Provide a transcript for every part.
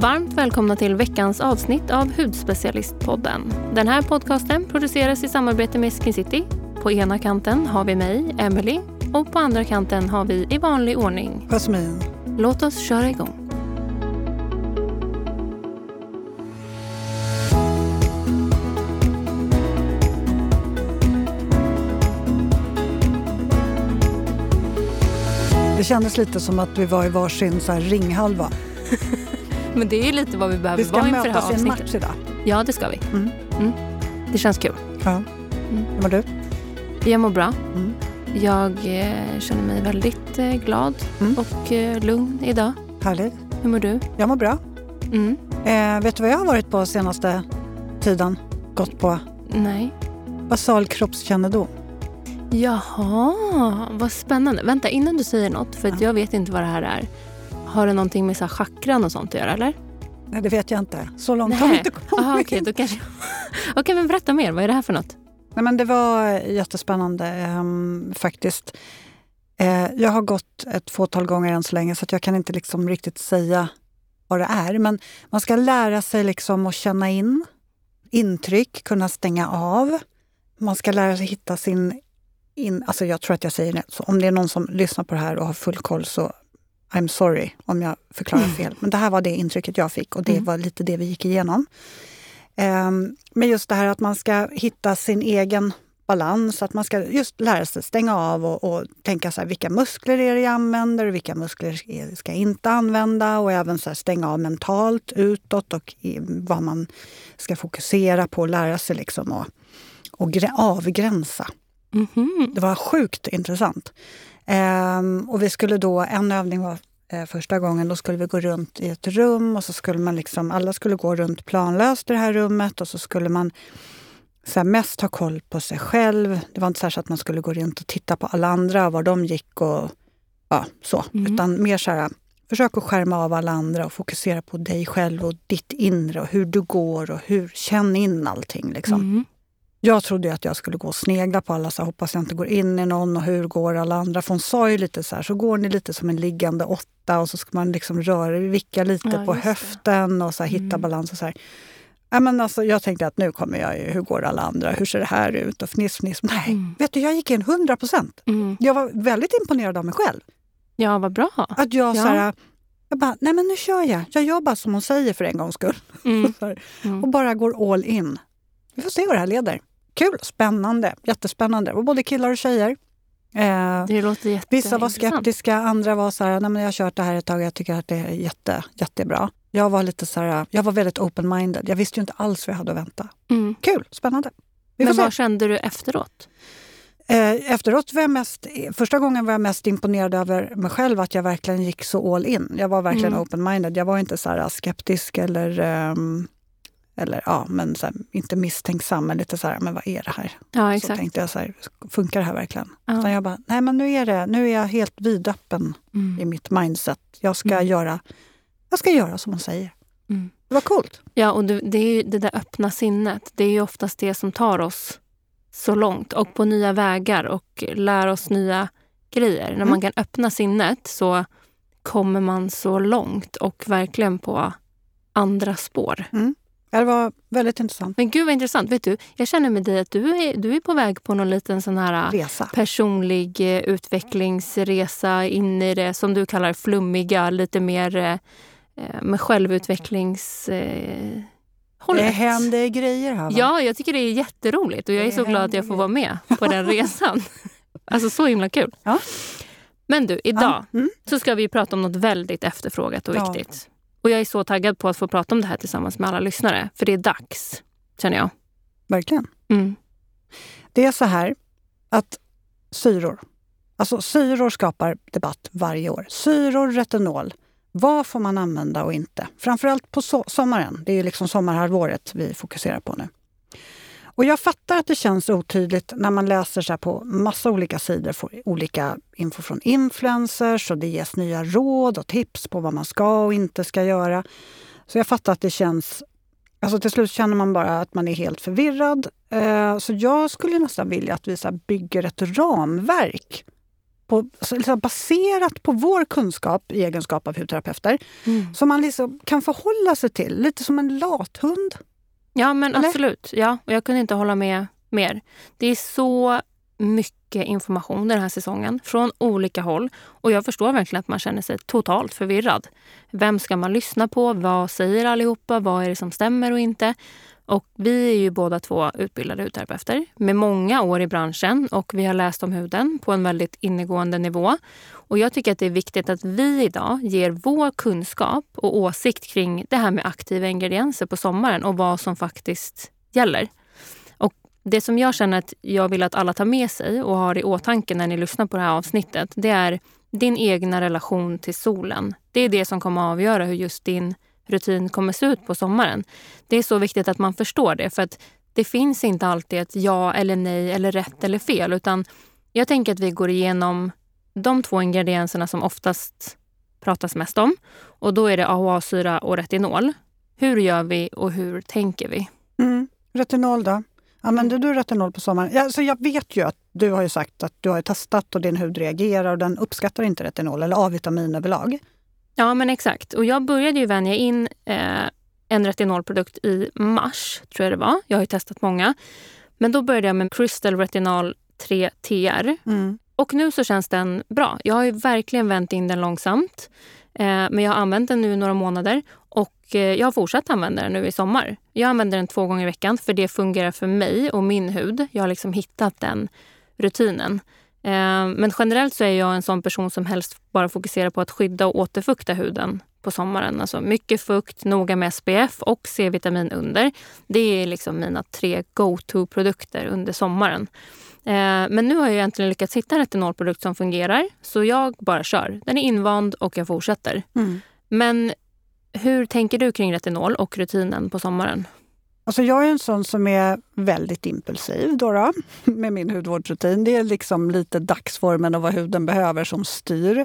Varmt välkomna till veckans avsnitt av Hudspecialistpodden. Den här podcasten produceras i samarbete med Skin City. På ena kanten har vi mig, Emily, och på andra kanten har vi i vanlig ordning Jasmin. Låt oss köra igång. Det kändes lite som att vi var i varsin så ringhalva. Men det är ju lite vad vi behöver Vi ska vara inför det här mötas i en avsnittet. match idag. Ja, det ska vi. Mm. Mm. Det känns kul. Ja. Mm. Hur mår du? Jag mår bra. Mm. Jag eh, känner mig väldigt eh, glad Mm. och eh, lugn idag. Härligt. Hur mår du? Jag mår bra. Mm. Eh, vet du vad jag har varit på senaste tiden? Gått på Nej. basal kroppskännedom. Jaha, vad spännande. Vänta, innan du säger något, för att Ja. jag vet inte vad det här är. Har det någonting med så här chakran och sånt att göra, eller? Nej, det vet jag inte. Så långt har vi Nej. inte kommit. Aha, okej, då kanske... Okej, men berätta mer. Vad är det här för något? Nej, men det var jättespännande ehm, faktiskt. Eh, jag har gått ett fåtal gånger än så länge så jag kan inte liksom riktigt säga vad det är. Men man ska lära sig liksom att känna in intryck, kunna stänga av. Man ska lära sig hitta sin... In, alltså jag tror att jag säger det. Så om det är någon som lyssnar på det här och har full koll så I'm sorry om jag förklarar fel. Men det här var det intrycket jag fick och det Mm. var lite det vi gick igenom. Ehm, men just det här att man ska hitta sin egen balans, att man ska just lära sig stänga av och, och tänka så här, vilka muskler är det jag använder och vilka muskler ska jag inte använda och även så här, stänga av mentalt utåt och i, vad man ska fokusera på och lära sig liksom och, och grä- avgränsa. Mhm. Det var sjukt intressant. Ehm, och vi skulle då, en övning var eh, första gången, då skulle vi gå runt i ett rum och så skulle man liksom, alla skulle gå runt planlöst i det här rummet och så skulle man så här, mest ha koll på sig själv. Det var inte så, att man skulle gå runt och titta på alla andra, var de gick och ja, så. Mm. Utan mer så här, försök att skärma av alla andra och fokusera på dig själv och ditt inre och hur du går och hur, känn in allting. Liksom. Mm. Jag trodde att jag skulle gå och snegla på alla, så hoppas jag inte går in i någon och hur går alla andra? För hon sa ju lite så här, så går ni lite som en liggande åtta och så ska man liksom röra, vicka lite Ja, på höften och så här, hitta Mm. balans och så här. Ja, men alltså, jag tänkte att nu kommer jag ju, hur går alla andra? Hur ser det här ut? Och fniss, fniss. Nej, Mm. vet du, jag gick in 100 procent. Mm. Jag var väldigt imponerad av mig själv. Ja, vad bra. Att jag Ja. så här, jag bara, nej men nu kör jag. Jag gör bara som hon säger för en gångs skull. Mm. Mm. och bara går all in. Vi får se vad det här leder. Kul, spännande, jättespännande. Och både killar och tjejer. Eh, Det låter jätteintressant. vissa var skeptiska, andra var så här, nej men jag har kört det här ett tag, jag tycker att det är jätte, jättebra. Jag var lite så här, jag var väldigt open-minded. Jag visste ju inte alls vad jag hade att vänta. Mm. Kul, spännande. Vi Men vad kände du efteråt? Eh, efteråt var jag mest, första gången var jag mest imponerad över mig själv, att jag verkligen gick så all in. Jag var verkligen Mm. open-minded. Jag var inte så här skeptisk eller, ehm, eller ja, men så här, inte misstänksam, men lite så här, men vad är det här? Ja, Så exakt. tänkte jag så här, funkar det här verkligen? Ja. Utan jag bara, nej men nu är, det, nu är jag helt vidöppen i Mm. mitt mindset. Jag ska, Mm. göra, jag ska göra som hon säger. Mm. Det var coolt. Ja, och det, det är ju det där öppna sinnet. Det är ju oftast det som tar oss så långt och på nya vägar och lär oss nya grejer. När Mm. man kan öppna sinnet så kommer man så långt och verkligen på andra spår. Ja, det var väldigt intressant. Men gud vad intressant. Vet du, jag känner med dig att du är, du är på väg på någon liten sån här Resa. personlig eh, utvecklingsresa in i det som du kallar flummiga, lite mer eh, med självutvecklings... Eh, hållet. Det händer grejer här va? Ja, jag tycker det är jätteroligt och jag är så glad att jag får vara med på den resan. Alltså så himla kul. Ja. Men du, idag Ja, mm. så ska vi prata om något väldigt efterfrågat och Ja. viktigt. Och jag är så taggad på att få prata om det här tillsammans med alla lyssnare. För det är dags, känner jag. Verkligen. Mm. Det är så här att syror, alltså syror skapar debatt varje år. Syror, retinol, vad får man använda och inte? Framförallt på so- sommaren. Det är ju liksom sommarhalvåret vi fokuserar på nu. Och jag fattar att det känns otydligt när man läser så på massa olika sidor, får olika info från influencers och det ges nya råd och tips på vad man ska och inte ska göra. Så jag fattar att det känns Alltså till slut känner man bara att man är helt förvirrad. Eh, Så jag skulle nästan vilja att vi så bygger ett ramverk på, liksom baserat på vår kunskap i egenskap av hudterapeuter. Mm. Som man liksom kan förhålla sig till, lite som en lathund. Ja men Eller? absolut. Ja, och jag kunde inte hålla med mer. Det är så mycket information den här säsongen från olika håll. Och jag förstår verkligen att man känner sig totalt förvirrad. Vem ska man lyssna på? Vad säger allihopa? Vad är det som stämmer och inte? Och vi är ju båda två utbildade hudterapeuter med många år i branschen och vi har läst om huden på en väldigt innegående nivå. Och jag tycker att det är viktigt att vi idag ger vår kunskap och åsikt kring det här med aktiva ingredienser på sommaren och vad som faktiskt gäller. Och det som jag känner att jag vill att alla tar med sig och har i åtanke när ni lyssnar på det här avsnittet, det är din egna relation till solen. Det är det som kommer att avgöra hur just din rutin kommer se ut på sommaren. Det är så viktigt att man förstår det för att det finns inte alltid ett ja eller nej eller rätt eller fel utan jag tänker att vi går igenom de två ingredienserna som oftast pratas mest om och då är det AHA-syra och retinol. Hur gör vi och hur tänker vi? Mm. Retinol då? Använder du retinol på sommaren? Ja, så jag vet ju att du har sagt att du har testat och din hud reagerar och den uppskattar inte retinol eller A-vitamin överlag. Ja, men exakt. Och jag började ju vänja in eh, en retinolprodukt i mars, tror jag det var. Jag har ju testat många. Men då började jag med Crystal Retinol 3 TR. Mm. Och nu så känns den bra. Jag har ju verkligen vänt in den långsamt. Eh, men jag har använt den nu i några månader och eh, jag har fortsatt använda den nu i sommar. Jag använder den två gånger i veckan för det fungerar för mig och min hud. Jag har liksom hittat den rutinen. Eh, men generellt så är jag en sån person som helst bara fokuserar på att skydda och återfukta huden på sommaren. Alltså mycket fukt, noga med SPF och C-vitamin under. Det är liksom mina tre go-to-produkter under sommaren. Eh, men nu har jag egentligen lyckats hitta en retinolprodukt som fungerar. Så jag bara kör. Den är invand och jag fortsätter. Mm. Men hur tänker du kring retinol och rutinen på sommaren? Alltså jag är en sån som är väldigt impulsiv då, då med min hudvårdsrutin. Det är liksom lite dagsformen och vad huden behöver som styr.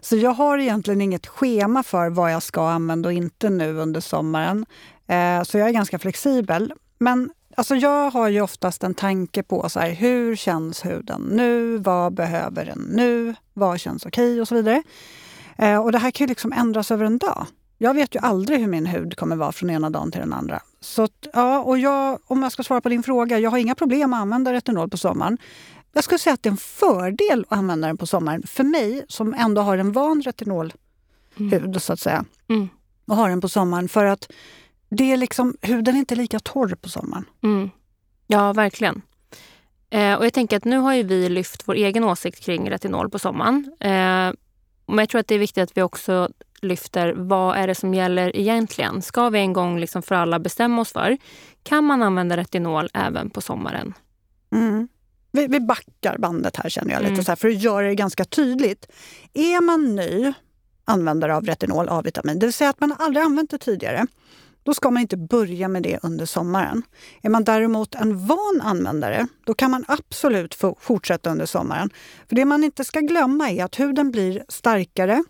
Så jag har egentligen inget schema för vad jag ska använda och inte nu under sommaren. Eh, så jag är ganska flexibel. Men alltså jag har ju oftast en tanke på så här, hur känns huden nu? Vad behöver den nu? Vad känns okej? Okay? Och så vidare. Eh, och det här kan ju liksom ändras över en dag. Jag vet ju aldrig hur min hud kommer vara från ena dagen till den andra. Så ja, och jag, om jag ska svara på din fråga, jag har inga problem att använda retinol på sommaren. Jag skulle säga att det är en fördel att använda den på sommaren för mig som ändå har en van retinolhud mm. så att säga. Mm. Och har den på sommaren för att det är liksom, huden är inte lika torr på sommaren. Mm. Ja, verkligen. Eh, och jag tänker att nu har ju vi lyft vår egen åsikt kring retinol på sommaren. Eh, men jag tror att det är viktigt att vi också lyfter vad är det som gäller egentligen. Ska vi en gång liksom för alla bestämma oss för, kan man använda retinol även på sommaren? Mm. Vi, vi backar bandet här känner jag lite mm. så här, för att göra det ganska tydligt. Är man ny användare av retinol A-vitamin, det vill säga att man aldrig använt det tidigare, då ska man inte börja med det under sommaren. Är man däremot en van användare, då kan man absolut fortsätta under sommaren. För det man inte ska glömma är att huden blir starkare,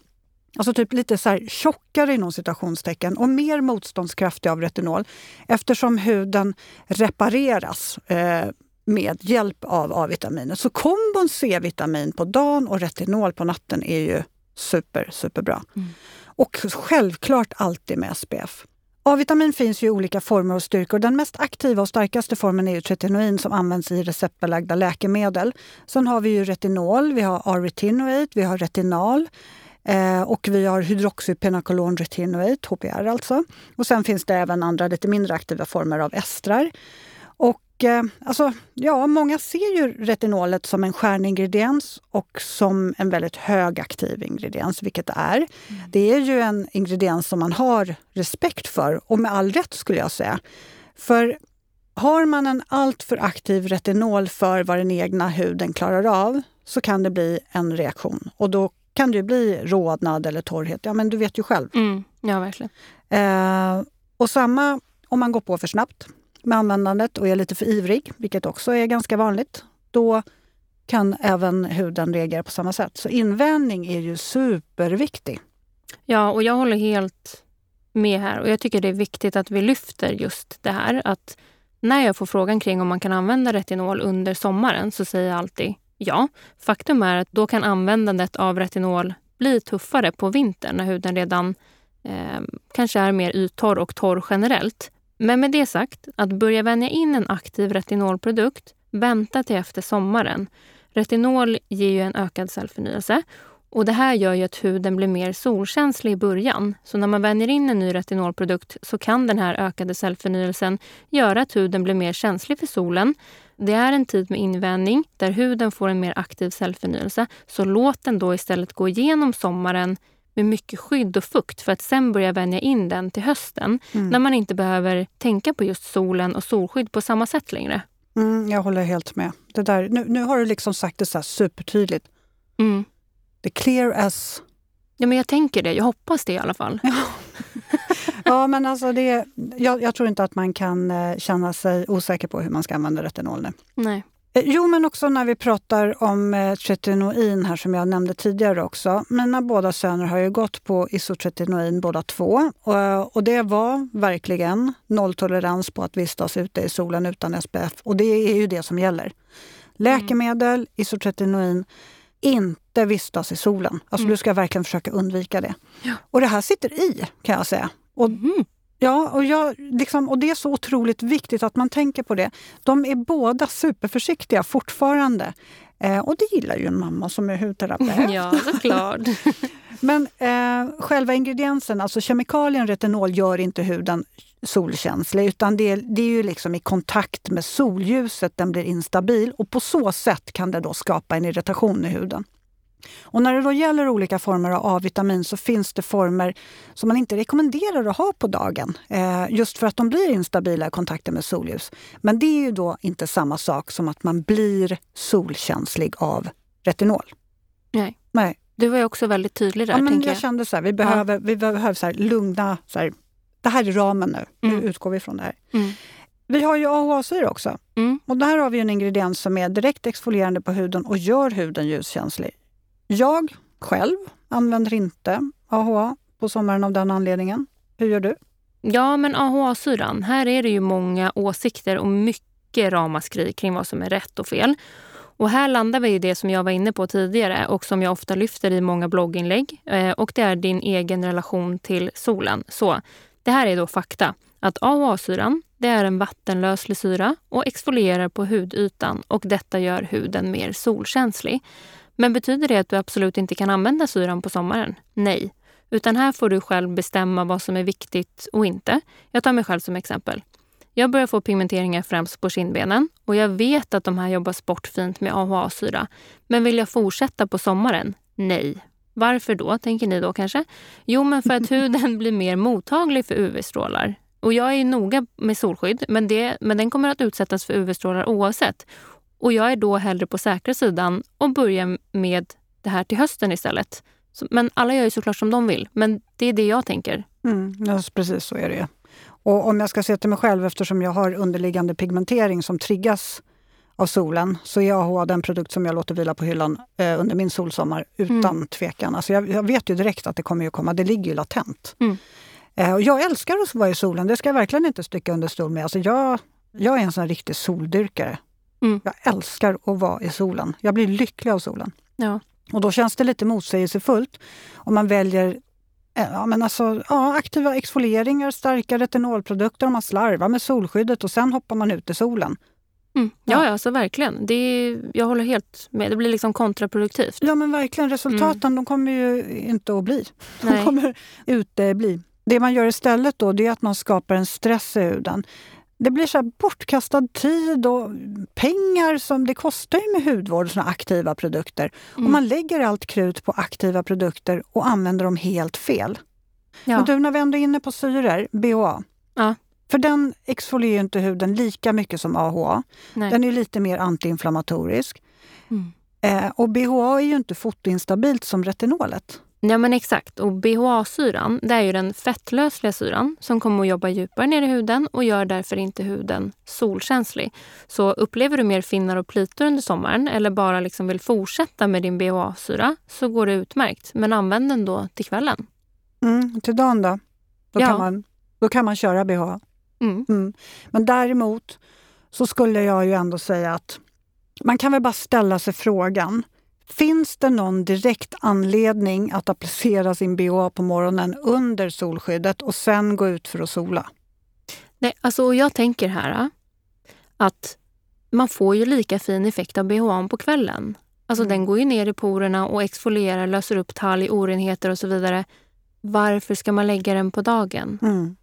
Alltså typ lite så här tjockare inom citationstecken och mer motståndskraftig av retinol eftersom huden repareras eh, med hjälp av A-vitaminet. Så kombon C-vitamin på dagen och retinol på natten är ju super, superbra. Mm. Och självklart alltid med SPF. A-vitamin finns ju i olika former och styrkor. Den mest aktiva och starkaste formen är ju tretinoin som används i receptbelagda läkemedel. Sen har vi ju retinol, vi har R-retinoate, vi har retinal. Eh, och vi har hydroxypenacolon retinoate, HPR alltså. Och sen finns det även andra lite mindre aktiva former av estrar. Och eh, alltså, ja, många ser ju retinolet som en stjärningrediens och som en väldigt högaktiv ingrediens, vilket det är. Mm. Det är ju en ingrediens som man har respekt för, och med all rätt skulle jag säga. För har man en alltför aktiv retinol för vad den egna huden klarar av så kan det bli en reaktion. Och då kan det bli rodnad eller torrhet. Ja, men du vet ju själv. Mm, ja, verkligen. Eh, och samma om man går på för snabbt med användandet och är lite för ivrig, vilket också är ganska vanligt. Då kan även huden reagera på samma sätt. Så invändning är ju superviktig. Ja, och jag håller helt med här. Och jag tycker det är viktigt att vi lyfter just det här. Att när jag får frågan kring om man kan använda retinol under sommaren så säger jag alltid Ja, faktum är att då kan användandet av retinol bli tuffare på vintern när huden redan eh, kanske är mer yttorr och torr generellt. Men med det sagt, att börja vänja in en aktiv retinolprodukt, vänta till efter sommaren. Retinol ger ju en ökad cellförnyelse och det här gör ju att huden blir mer solkänslig i början. Så när man vänjer in en ny retinolprodukt så kan den här ökade cellförnyelsen göra att huden blir mer känslig för solen. Det är en tid med invänjning där huden får en mer aktiv cellförnyelse. Så låt den då istället gå igenom sommaren med mycket skydd och fukt för att sen börja vänja in den till hösten mm. när man inte behöver tänka på just solen och solskydd på samma sätt längre. Mm, jag håller helt med. Det där, nu, nu har du liksom sagt det så supertydligt. Mm. The clear as... Ja, men jag tänker det. Jag hoppas det i alla fall. Ja, men alltså det, jag, jag, tror inte att man kan eh, känna sig osäker på hur man ska använda retinol nu. Nej. Eh, jo, men också när vi pratar om eh, tretinoin här som jag nämnde tidigare också. Mina båda söner har ju gått på isotretinoin båda två. Och, och det var verkligen nolltolerans på att vistas ute i solen utan SPF. Och det är ju det som gäller. Läkemedel, mm. isotretinoin, inte vistas i solen. Alltså mm. du ska verkligen försöka undvika det. Ja. Och det här sitter i kan jag säga. Och mm. Ja, och, jag, liksom, och det är så otroligt viktigt att man tänker på det. De är båda superförsiktiga fortfarande. Eh, och det gillar ju en mamma som är hudterapeut. Ja, såklart. Men eh, själva ingrediensen, alltså kemikalien retinol, gör inte huden solkänslig utan det, det är ju liksom i kontakt med solljuset den blir instabil och på så sätt kan det då skapa en irritation i huden. Och när det då gäller olika former av A-vitamin så finns det former som man inte rekommenderar att ha på dagen. Eh, just för att de blir instabila i kontakten med solljus. Men det är ju då inte samma sak som att man blir solkänslig av retinol. Nej. Nej. Du var ju också väldigt tydlig där. Ja, men jag, jag kände så här, vi behöver, ja. vi behöver så här, lugna... Så här, det här är ramen nu. Mm. Nu utgår vi från det här. Mm. Vi har ju AHA-syra också. Mm. Och där har vi en ingrediens som är direkt exfolierande på huden och gör huden ljuskänslig. Jag själv använder inte AHA på sommaren av den anledningen. Hur gör du? Ja, men AHA-syran, här är det ju många åsikter och mycket ramaskri kring vad som är rätt och fel. Och här landar vi i det som jag var inne på tidigare och som jag ofta lyfter i många blogginlägg. Eh, och det är din egen relation till solen. Så det här är då fakta. Att AHA-syran det är en vattenlöslig syra och exfolierar på hudytan och detta gör huden mer solkänslig. Men betyder det att du absolut inte kan använda syran på sommaren? Nej. Utan här får du själv bestämma vad som är viktigt och inte. Jag tar mig själv som exempel. Jag börjar få pigmenteringar främst på kindbenen och jag vet att de här jobbas bort fint med AHA-syra. Men vill jag fortsätta på sommaren? Nej. Varför då, tänker ni då kanske? Jo, men för att huden blir mer mottaglig för UV-strålar. Och jag är noga med solskydd, men, det, men den kommer att utsättas för UV-strålar oavsett. Och jag är då hellre på säkra sidan och börjar med det här till hösten istället. Men alla gör ju såklart som de vill, men det är det jag tänker. Mm, ja, precis så är det Och om jag ska se till mig själv, eftersom jag har underliggande pigmentering som triggas av solen, så är AHA den produkt som jag låter vila på hyllan eh, under min solsommar utan mm. tvekan. Alltså jag, jag, vet ju direkt att det kommer att komma, det ligger ju latent. Mm. Eh, och jag älskar att vara i solen, det ska jag verkligen inte sticka under stol med. Alltså jag, jag är en sån riktig soldyrkare. Mm. Jag älskar att vara i solen. Jag blir lycklig av solen. Ja. Och då känns det lite motsägelsefullt om man väljer eh, ja, men alltså, ja, aktiva exfolieringar, starka retinolprodukter, om man slarvar med solskyddet och sen hoppar man ut i solen. Mm. Ja, ja, alltså verkligen. Det är, jag håller helt med. Det blir liksom kontraproduktivt. Ja, men verkligen. Resultaten mm. de kommer ju inte att bli. De Nej. kommer utebli. Det man gör istället då, det är att man skapar en stress i huden det blir så bortkastad tid och pengar som det kostar ju med hudvård och såna aktiva produkter. Mm. Och man lägger allt krut på aktiva produkter och använder dem helt fel. Ja. Och du, när vi ändå är inne på syror, BHA. Ja. För den exfolierar inte huden lika mycket som AHA. Nej. Den är lite mer antiinflammatorisk. Mm. Eh, och BHA är ju inte fotoinstabilt som retinolet. Ja men exakt. Och BHA-syran det är ju den fettlösliga syran som kommer att jobba djupare ner i huden och gör därför inte huden solkänslig. Så upplever du mer finnar och plitor under sommaren eller bara liksom vill fortsätta med din BHA-syra så går det utmärkt. Men använd den då till kvällen. Mm, till dagen då? Då, ja. kan man, då kan man köra BHA. Mm. Mm. Men däremot så skulle jag ju ändå säga att man kan väl bara ställa sig frågan, finns det någon direkt anledning att applicera sin BHA på morgonen under solskyddet och sen gå ut för att sola? Nej, alltså jag tänker här att man får ju lika fin effekt av BHA på kvällen. Alltså mm. den går ju ner i porerna och exfolierar, löser upp talg, orenheter och så vidare. Varför ska man lägga den på dagen? Mm.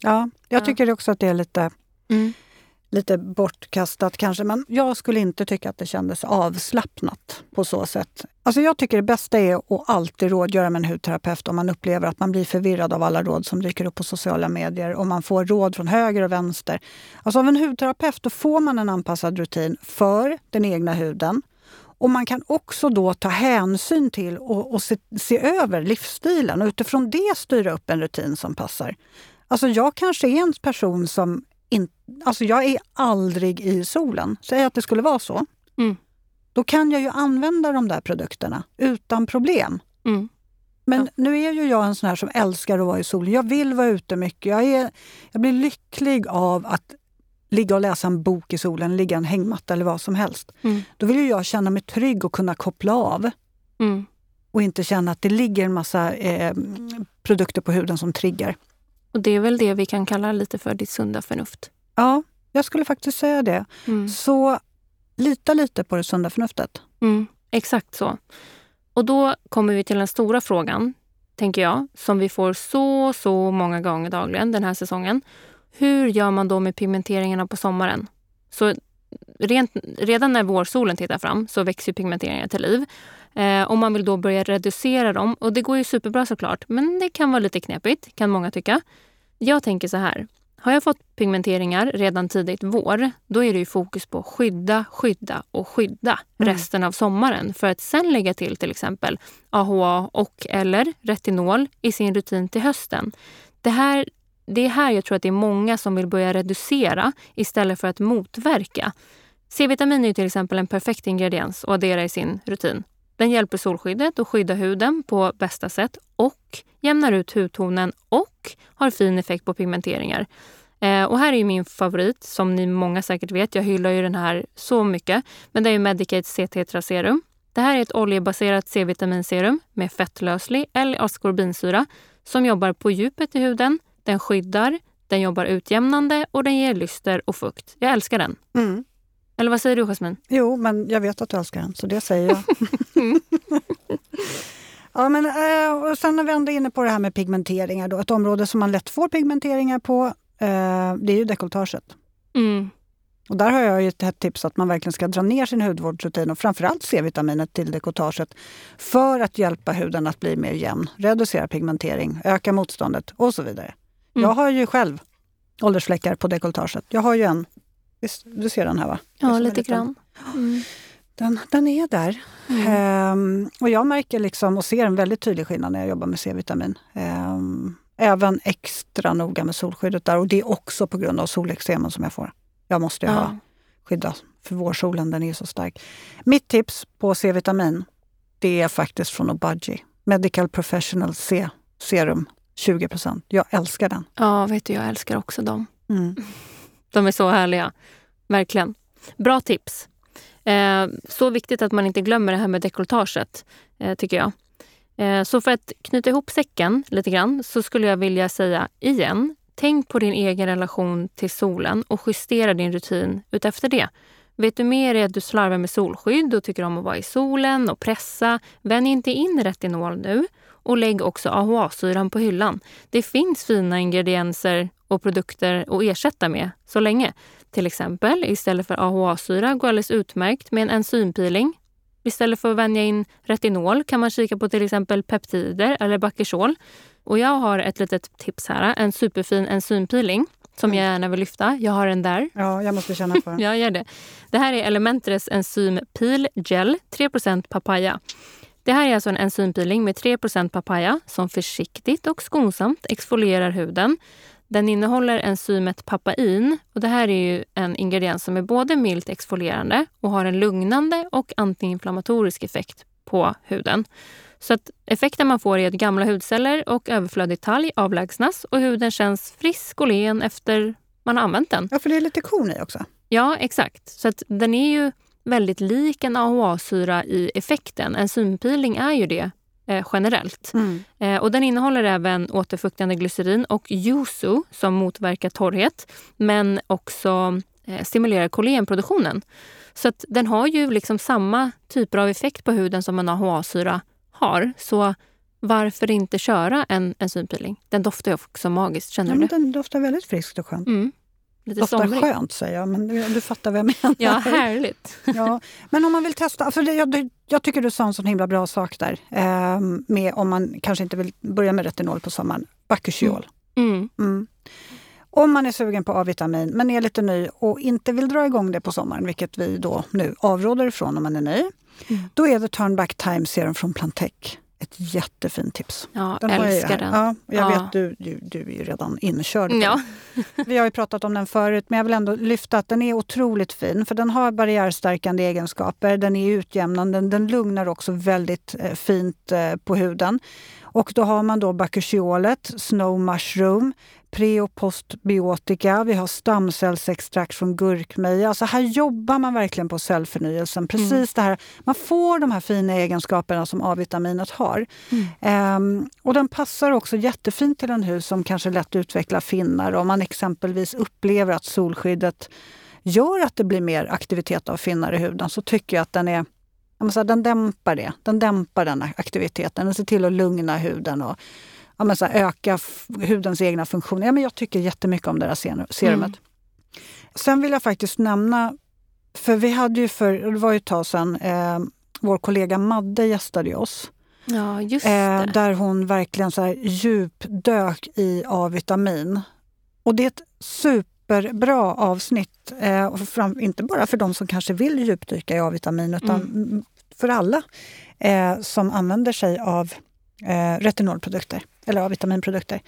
Ja, jag tycker också att det är lite, mm. lite bortkastat kanske. Men jag skulle inte tycka att det kändes avslappnat på så sätt. Alltså jag tycker det bästa är att alltid rådgöra med en hudterapeut om man upplever att man blir förvirrad av alla råd som dyker upp på sociala medier och man får råd från höger och vänster. Alltså av en hudterapeut då får man en anpassad rutin för den egna huden. Och man kan också då ta hänsyn till och, och se, se, över livsstilen och utifrån det styra upp en rutin som passar. Alltså jag kanske är en person som inte... Alltså jag är aldrig i solen. Säg att det skulle vara så. Mm. Då kan jag ju använda de där produkterna utan problem. Mm. Men ja. nu är ju jag en sån här som älskar att vara i solen. Jag vill vara ute mycket. Jag, är, jag blir lycklig av att ligga och läsa en bok i solen, ligga i en hängmatta eller vad som helst. Mm. Då vill jag känna mig trygg och kunna koppla av. Mm. Och inte känna att det ligger en massa eh, produkter på huden som triggar. Och det är väl det vi kan kalla lite för ditt sunda förnuft? Ja, jag skulle faktiskt säga det. Mm. Så lita lite på det sunda förnuftet. Mm, exakt så. Och då kommer vi till den stora frågan, tänker jag, som vi får så, så många gånger dagligen den här säsongen. Hur gör man då med pigmenteringarna på sommaren? Så rent, redan när vårsolen tittar fram så växer pigmenteringarna till liv. Eh, om man vill då börja reducera dem, och det går ju superbra såklart, men det kan vara lite knepigt, kan många tycka. Jag tänker så här. Har jag fått pigmenteringar redan tidigt vår, då är det ju fokus på skydda, skydda och skydda mm. resten av sommaren för att sen lägga till till exempel AHA och eller retinol i sin rutin till hösten. Det här det är här jag tror att det är många som vill börja reducera istället för att motverka. C-vitamin är till exempel en perfekt ingrediens att addera i sin rutin. Den hjälper solskyddet att skydda huden på bästa sätt och jämnar ut hudtonen och har fin effekt på pigmenteringar. Eh, och här är min favorit, som ni många säkert vet. Jag hyllar ju den här så mycket. Men det är Medicate C-tetra serum. Det här är ett oljebaserat C-vitaminserum med fettlöslig eller askorbinsyra som jobbar på djupet i huden, den skyddar, den jobbar utjämnande och den ger lyster och fukt. Jag älskar den. Mm. Eller vad säger du, Jasmin? Jo, men jag vet att du älskar den, så det säger jag. ja, men, eh, och sen när vi ändå är inne på det här med pigmenteringar, då, ett område som man lätt får pigmenteringar på, eh, det är ju dekolletaget. Mm. Och där har jag ett tips att man verkligen ska dra ner sin hudvårdsrutin och framförallt C-vitaminet till dekolletaget för att hjälpa huden att bli mer jämn, reducera pigmentering, öka motståndet och så vidare. Mm. Jag har ju själv åldersfläckar på dekolletaget. Jag har ju en. Du ser den här va? Ja, lite grann. Mm. Den, den är där. Ehm, och jag märker liksom och ser en väldigt tydlig skillnad när jag jobbar med C-vitamin. Ehm, även extra noga med solskyddet där. Och det är också på grund av solextremen som jag får. Jag måste ju ja. ha skydda för vårsolen, den är så stark. Mitt tips på C-vitamin, det är faktiskt från Obagi. Medical Professional C Serum 20 procent. Jag älskar den. Ja, vet du, jag älskar också dem. Mm. De är så härliga. Verkligen. Bra tips. Eh, så viktigt att man inte glömmer det här med dekolletaget, eh, tycker jag. Eh, så för att knyta ihop säcken lite grann så skulle jag vilja säga igen. Tänk på din egen relation till solen och justera din rutin utefter det. Vet du mer är att du slarvar med solskydd och tycker om att vara i solen och pressa, vänj inte in retinol nu och lägg också AHA-syran på hyllan. Det finns fina ingredienser och produkter att ersätta med så länge. Till exempel istället för AHA-syra går alldeles utmärkt med en enzympeeling. Istället för att vänja in retinol kan man kika på till exempel peptider eller bakersol. Och jag har ett litet tips här, en superfin enzympeeling som jag gärna vill lyfta. Jag har den där. Ja, jag måste känna på den. jag gör det. Det här är Elementres enzym Peel Gel, 3% papaya. Det här är alltså en enzympeeling med 3% papaya som försiktigt och skonsamt exfolierar huden. Den innehåller enzymet papain och det här är ju en ingrediens som är både milt exfolierande och har en lugnande och antiinflammatorisk effekt på huden. Så att effekten man får är att gamla hudceller och överflödig talg avlägsnas och huden känns frisk och len efter man har använt den. Ja, för det är lite korn i också. Ja, exakt. Så att den är ju väldigt lik en AHA-syra i effekten. Enzympeeling är ju det eh, generellt. Mm. Eh, och den innehåller även återfuktande glycerin och yuzu som motverkar torrhet men också eh, stimulerar kollagenproduktionen. Så att den har ju liksom samma typer av effekt på huden som en AHA-syra har. Så varför inte köra en enzympeeling? Den doftar ju också magiskt, känner Ja, du den doftar väldigt friskt och skönt. Mm. Lite Doftar somrig. skönt säger jag, men du, du fattar vad jag menar. Ja, härligt. Ja, men om man vill testa, för det, jag, jag tycker du sa en sån himla bra sak där, eh, med om man kanske inte vill börja med retinol på sommaren, Bakuchiol. Mm. Mm. Om man är sugen på A-vitamin men är lite ny och inte vill dra igång det på sommaren, vilket vi då nu avråder ifrån om man är ny, Mm. då är det Turn Back Time Serum från Plantec ett jättefint tips. Ja, Den jag älskar här. den. Ja, jag Ja. vet, du, du, du är ju redan inkörd. Ja. Vi har ju pratat om den förut, men jag vill ändå lyfta att den är otroligt fin. För den har barriärstärkande egenskaper, den är utjämnande, den lugnar också väldigt eh, fint eh, på huden. Och då har man då bakuchiolet, snow mushroom, pre och postbiotika, vi har stamcellsextrakt från gurkmeja. Alltså här jobbar man verkligen på cellförnyelsen. Precis Mm. det här, man får de här fina egenskaperna som A-vitaminet har. Mm. Ehm, och den passar också jättefint till en hud som kanske lätt utvecklar finnar. Om man exempelvis upplever att solskyddet gör att det blir mer aktivitet av finnar i huden så tycker jag att den är jag måste säga, den dämpar det. Den dämpar den här aktiviteten. Den ser till att lugna huden och ja, men så här, öka hudens egna funktioner. Ja, men jag tycker jättemycket om det här ser- serumet. Mm. Sen vill jag faktiskt nämna, för vi hade ju för, det var ju ett tag sedan, eh, vår kollega Madde gästade oss. ja, just Eh, där hon verkligen så här djupdök i A-vitamin. Och det är ett superbra avsnitt. Eh, och fram, inte bara för de som kanske vill djupdyka i A-vitamin utan Mm. för alla eh, som använder sig av eh, retinolprodukter eller A-vitaminprodukter.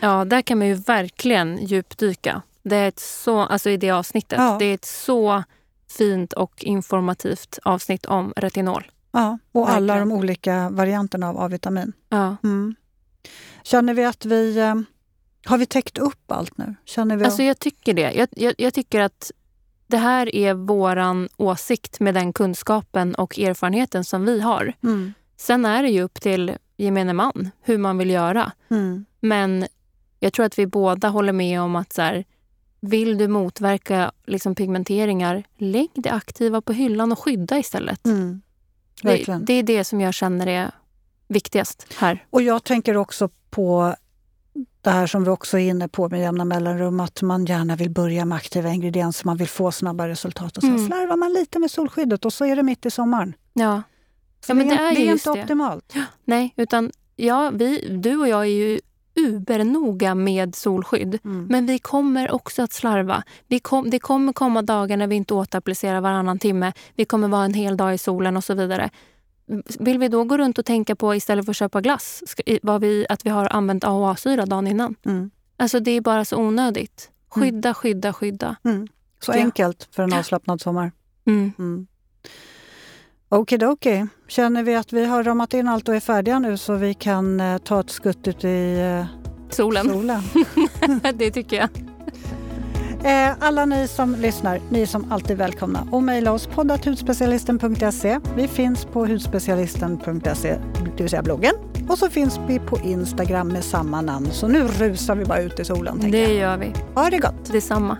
Ja, där kan man ju verkligen djupdyka. Det är ett så, alltså i det avsnittet. Ja. Det är ett så fint och informativt avsnitt om retinol. Ja, och alla Verkligen. de olika varianterna av A-vitamin. Ja. Mm. Känner vi att vi... Har vi täckt upp allt nu? Känner vi... Alltså jag tycker det. Jag, jag, jag tycker att det här är våran åsikt med den kunskapen och erfarenheten som vi har. mm. Sen är det ju upp till gemene man hur man vill göra. Mm. Men jag tror att vi båda håller med om att så här, vill du motverka liksom pigmenteringar, lägg det aktiva på hyllan och skydda istället. Mm. Det, det är det som jag känner är viktigast här. Och jag tänker också på det här som vi också är inne på med jämna mellanrum, att man gärna vill börja med aktiva ingredienser, man vill få snabba resultat. Och sen Mm. slarvar man lite med solskyddet och så är det mitt i sommaren. Ja, Så Ja, men det, är det är inte det. optimalt. nej, utan ja, vi, du och jag är ju ubernoga med solskydd. Mm. Men vi kommer också att slarva. Vi kom, det kommer komma dagar när vi inte återapplicerar varannan timme. Vi kommer vara en hel dag i solen och så vidare. Vill vi då gå runt och tänka på istället för att köpa glass, vad vi, att vi har använt AHA-syra dagen innan? Mm. Alltså det är bara så onödigt. Skydda, skydda, skydda. Mm. Så Ja. enkelt för en avslappnad sommar. Mm. Mm. Okidoki. Känner vi att vi har ramat in allt och är färdiga nu så vi kan eh, ta ett skutt ut i eh, Solen, solen? det tycker jag. Eh, alla ni som lyssnar, ni är som alltid välkomna och mejla oss poddathudspecialisten.se. Vi finns på hudspecialisten.se, det vill säga bloggen. Och så finns vi på Instagram med samma namn. Så nu rusar vi bara ut i solen. Det gör vi. Ha det gott! Detsamma.